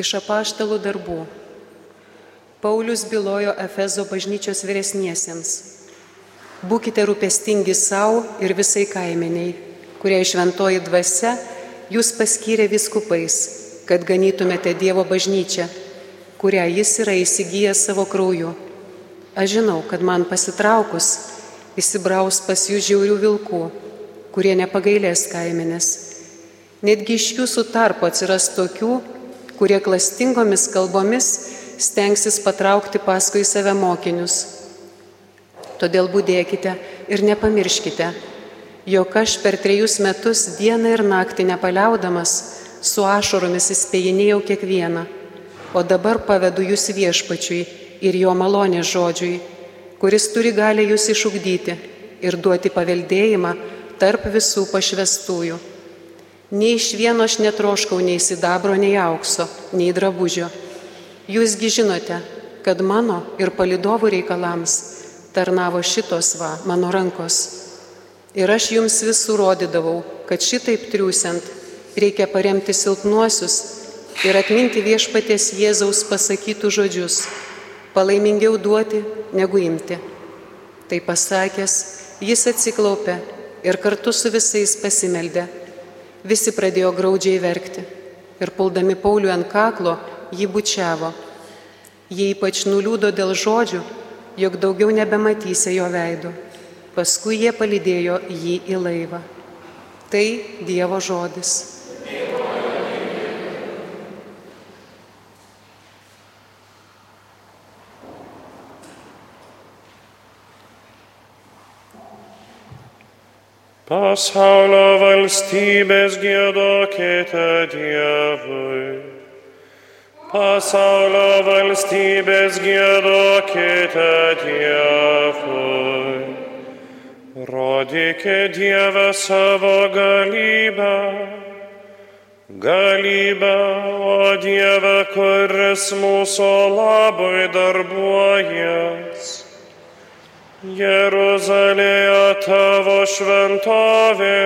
Iš apaštalų darbų. Paulius bylojo Efezo bažnyčios vyresniesiems. Būkite rūpestingi savo ir visai kaimeniai, kurie šventoji dvasia jūs paskyrė viskupais, kad ganytumėte Dievo bažnyčią, kurią jis yra įsigijęs savo krauju. Aš žinau, kad man pasitraukus įsibraus pas jų žiaurių vilkų, kurie nepagailės kaimenės. Netgi iš jūsų tarpo atsiras tokių, kurie klastingomis kalbomis stengsis patraukti paskui save mokinius. Todėl būdėkite ir nepamirškite, jog aš per trejus metus dieną ir naktį nepaliaudamas su ašaromis įspėjinėjau kiekvieną, o dabar pavedu jūs viešpačiui ir jo malonės žodžiui, kuris turi galę jūs išugdyti ir duoti paveldėjimą tarp visų pašvestųjų. Nei iš vieno aš netroškau nei sidabro, nei aukso, nei drabužio. Jūsgi žinote, kad mano ir palidovų reikalams tarnavo šitos va mano rankos. Ir aš jums vis surodydavau, kad šitaip triūsiant reikia paremti silpnuosius ir atminti viešpaties Jėzaus pasakytų žodžius - palaimingiau duoti negu imti. Tai pasakęs, jis atsiklaupė ir kartu su visais pasimeldė Visi pradėjo graudžiai verkti ir puldami Paulių ant kaklo jį bučiavo. Jie ypač nuliūdo dėl žodžių, jog daugiau nebematysė jo veidų. Paskui jie palydėjo jį į laivą. Tai Dievo žodis. Pasaulio valstybės gėdokite Dievui. Pasaulio valstybės gėdokite Dievui. Rodykite Dievę savo galybę. Galybę, o Dieve, kuris mūsų labui darbuojas. Jeruzalėje tavo šventovė,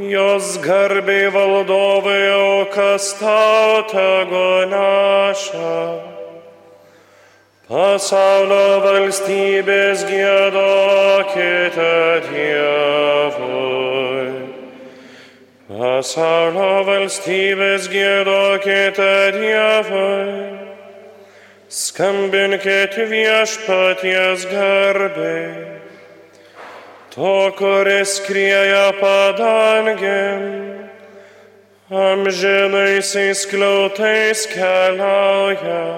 jos garbiai valdovai aukas tau tegu neša. Pasaulio valstybės gėdokite Dievui. Pasaulio valstybės gėdokite Dievui. Skambinkit viešpaties garbei, to, kuris krieja padangėm, amžinaisiais kliautais keliauja.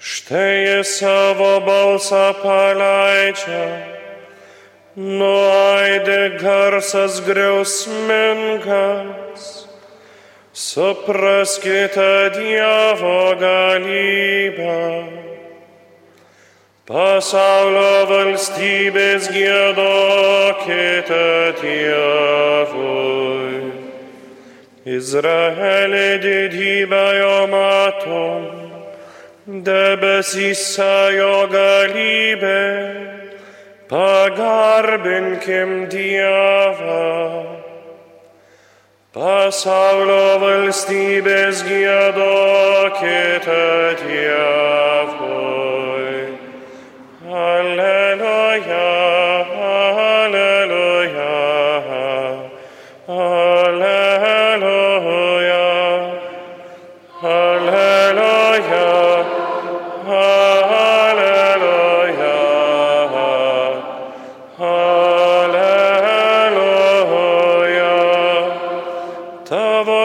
Štai jis savo balsą paleidžia, nuaidė garsas griausmingas. Supraskite Dievo galybę. Pasaulio valstybės gėdokite Dievui. Izraelį didybę jo matom, debesyse jo galybė, pagarbinkim Dievą. Pasaulio valstybės gėdokite Dievui.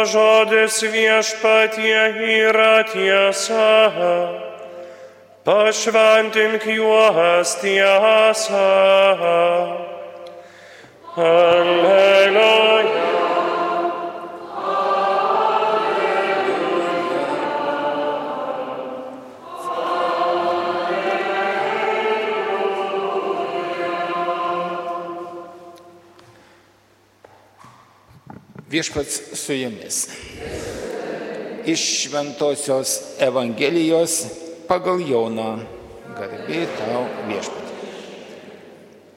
Žodis viešpatie yra tiesa, pašventink juos tiesą. Alleluja. Viešpats su jumis. Iš Šventojios Evangelijos pagal Joną garbė tau viešpatį.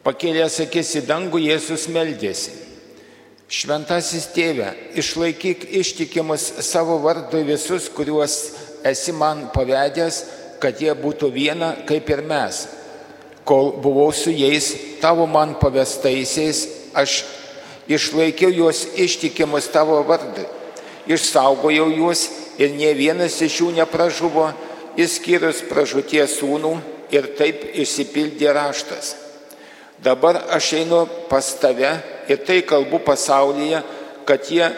Pakėlęs akis į dangų Jėzus meldėsi. Šventasis tėve, išlaikyk ištikimus savo vardui visus, kuriuos esi man pavedęs, kad jie būtų viena kaip ir mes. Kol buvau su jais, tavo man pavestaisiais, aš išlaikiau juos ištikimus tavo vardui. Išsaugojau juos ir ne vienas iš jų nepražuvo, išskyrus pražūties sūnų ir taip išsipildė raštas. Dabar aš einu pas tave ir tai kalbu pasaulyje, kad jie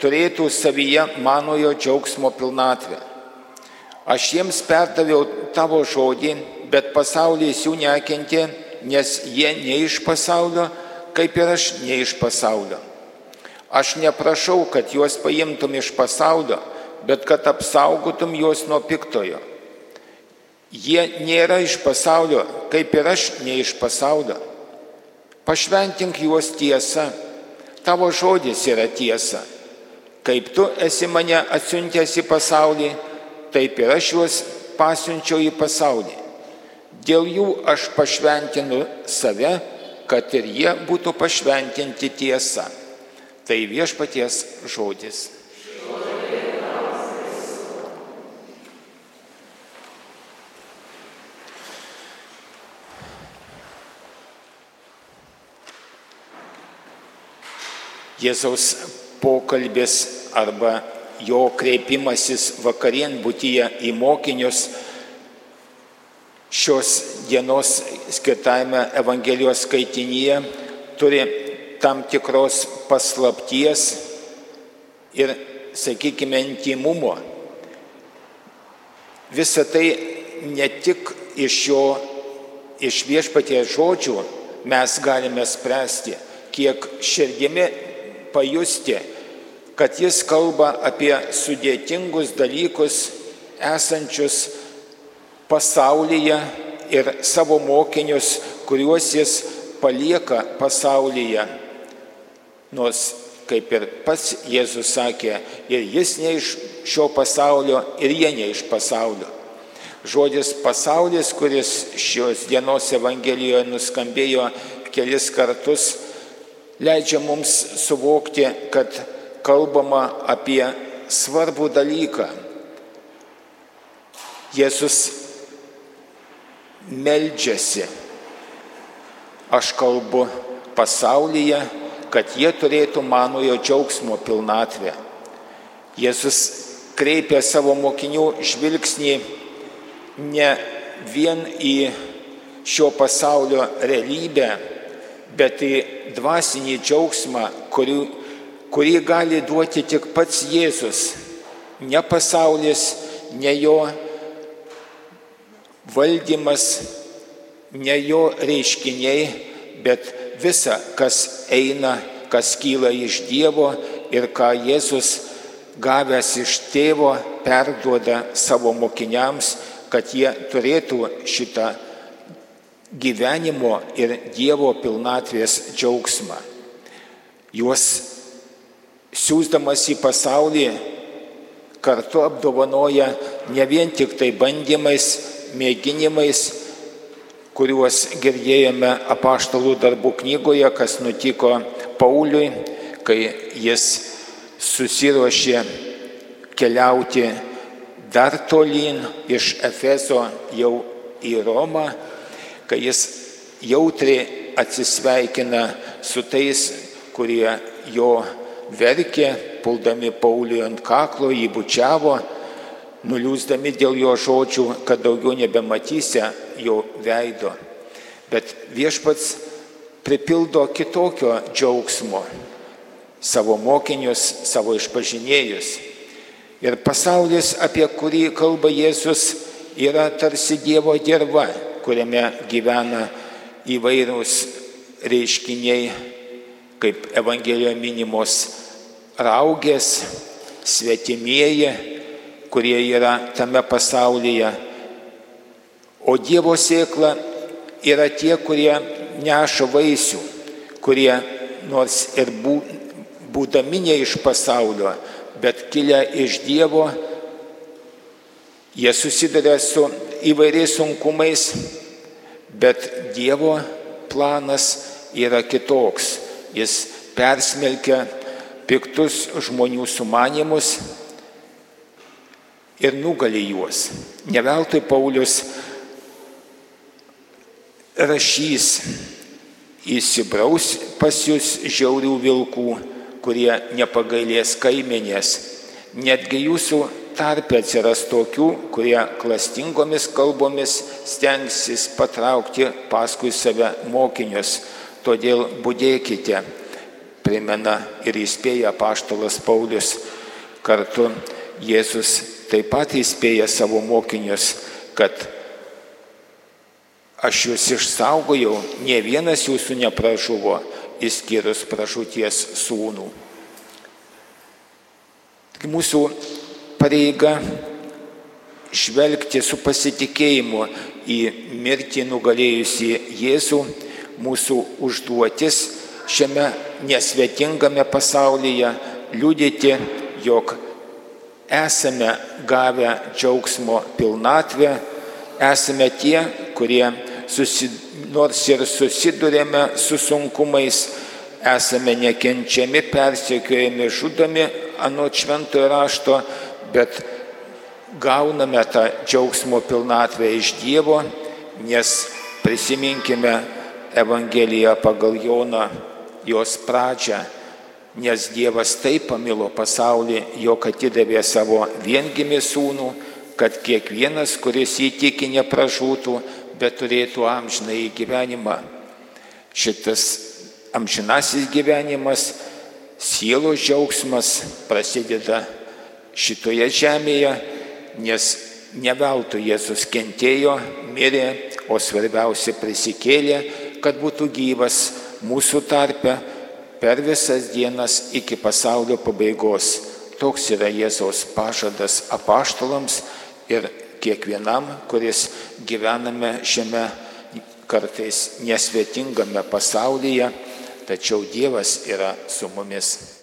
turėtų savyje manojo džiaugsmo pilnatvę. Aš jiems perdaviau tavo žodį, bet pasaulis jų nekentė, nes jie ne iš pasaulio, kaip ir aš ne iš pasaulio. Aš neprašau, kad juos paimtum iš pasaulio, bet kad apsaugotum juos nuo piktojo. Jie nėra iš pasaulio, kaip ir aš ne iš pasaulio. Pašventink juos tiesą, tavo žodis yra tiesa. Kaip tu esi mane atsiuntęs į pasaulį, taip ir aš juos pasiunčiau į pasaulį. Dėl jų aš pašventinu save, kad ir jie būtų pašventinti tiesa. Tai viešpaties žodis. Jėzaus pokalbis arba jo kreipimasis vakarien būtyje į mokinius šios dienos skirtame Evangelijos skaitinyje turi tam tikros paslapties ir, sakykime, intimumo. Visą tai ne tik iš jo, iš viešpaties žodžių mes galime spręsti, kiek širdimi pajusti, kad jis kalba apie sudėtingus dalykus esančius pasaulyje ir savo mokinius, kuriuos jis palieka pasaulyje. Nors, kaip ir pats Jėzus sakė, ir jis ne iš šio pasaulio, ir jie ne iš pasaulio. Žodis pasaulis, kuris šios dienos Evangelijoje nuskambėjo kelis kartus, leidžia mums suvokti, kad kalbama apie svarbų dalyką. Jėzus meldžiasi. Aš kalbu pasaulyje, kad jie turėtų manojo džiaugsmo pilnatvę. Jėzus kreipia savo mokinių žvilgsnį ne vien į šio pasaulio realybę, bet į dvasinį džiaugsmą, kurį, kurį gali duoti tik pats Jėzus, ne pasaulis, ne jo valdymas, ne jo reiškiniai, bet visa, kas eina, kas kyla iš Dievo ir ką Jėzus gavęs iš tėvo perduoda savo mokiniams, kad jie turėtų šitą gyvenimo ir Dievo pilnatvės džiaugsmą. Juos siūsdamas į pasaulį kartu apdovanoja ne vien tik tai bandymais, mėginimais, kuriuos girdėjome apaštalų darbų knygoje, kas nutiko Pauliui, kai jis susiruošė keliauti dar tolyn iš Efeso jau į Romą kai jis jautriai atsisveikina su tais, kurie jo verkė, puldami Pauliui ant kaklo, jį bučiavo, nuliūsdami dėl jo žodžių, kad daugiau nebematysia jo veido. Bet viešpats pripildo kitokio džiaugsmo savo mokinius, savo išpažinėjus. Ir pasaulis, apie kurį kalba Jėzus, yra tarsi Dievo dirba, kuriame gyvena įvairūs reiškiniai, kaip Evangelijoje minimos raugės, svetimieji, kurie yra tame pasaulyje. O Dievo sėkla yra tie, kurie neša vaisių, kurie nors ir būdami ne iš pasaulio, bet kilę iš Dievo, jie susiduria su įvairiais sunkumais, bet Dievo planas yra kitoks. Jis persmelkia piktus žmonių sumanimus ir nugali juos. Neveltui Paulius rašys įsibraus pas jūs žiaurių vilkų, kurie nepagailės kaimenės. Netgi jūsų tarpe atsiras tokių, kurie klastingomis kalbomis stengsis patraukti paskui save mokinius. Todėl būdėkite, primena ir įspėja paštalas Paulius. Kartu Jėzus taip pat įspėja savo mokinius, kad aš jūs išsaugojau, ne vienas jūsų nepražuvo, išskyrus pražūties sūnų. Mūsų pareiga žvelgti su pasitikėjimu į mirtį nugalėjusi Jėzų, mūsų užduotis šiame nesvetingame pasaulyje liūdėti, jog esame gavę džiaugsmo pilnatvę, esame tie, kurie susi, nors ir susidurėme su sunkumais, esame nekenčiami, persiekiojami, žudomi anot šventojo rašto, bet gauname tą džiaugsmo pilnatvę iš Dievo, nes prisiminkime Evangeliją pagal Joną, jos pradžią, nes Dievas taip pamilo pasaulį, jog atidavė savo viengimį sūnų, kad kiekvienas, kuris įtiki, nepražūtų, bet turėtų amžinai gyvenimą. Šitas amžinasis gyvenimas, sielos džiaugsmas prasideda šitoje žemėje, nes ne veltui Jėzus kentėjo, mirė, o svarbiausia prisikėlė, kad būtų gyvas mūsų tarpe per visas dienas iki pasaulio pabaigos. Toks yra Jėzaus pažadas apaštalams ir kiekvienam, kuris gyvename šiame kartais nesvetingame pasaulyje, tačiau Dievas yra su mumis.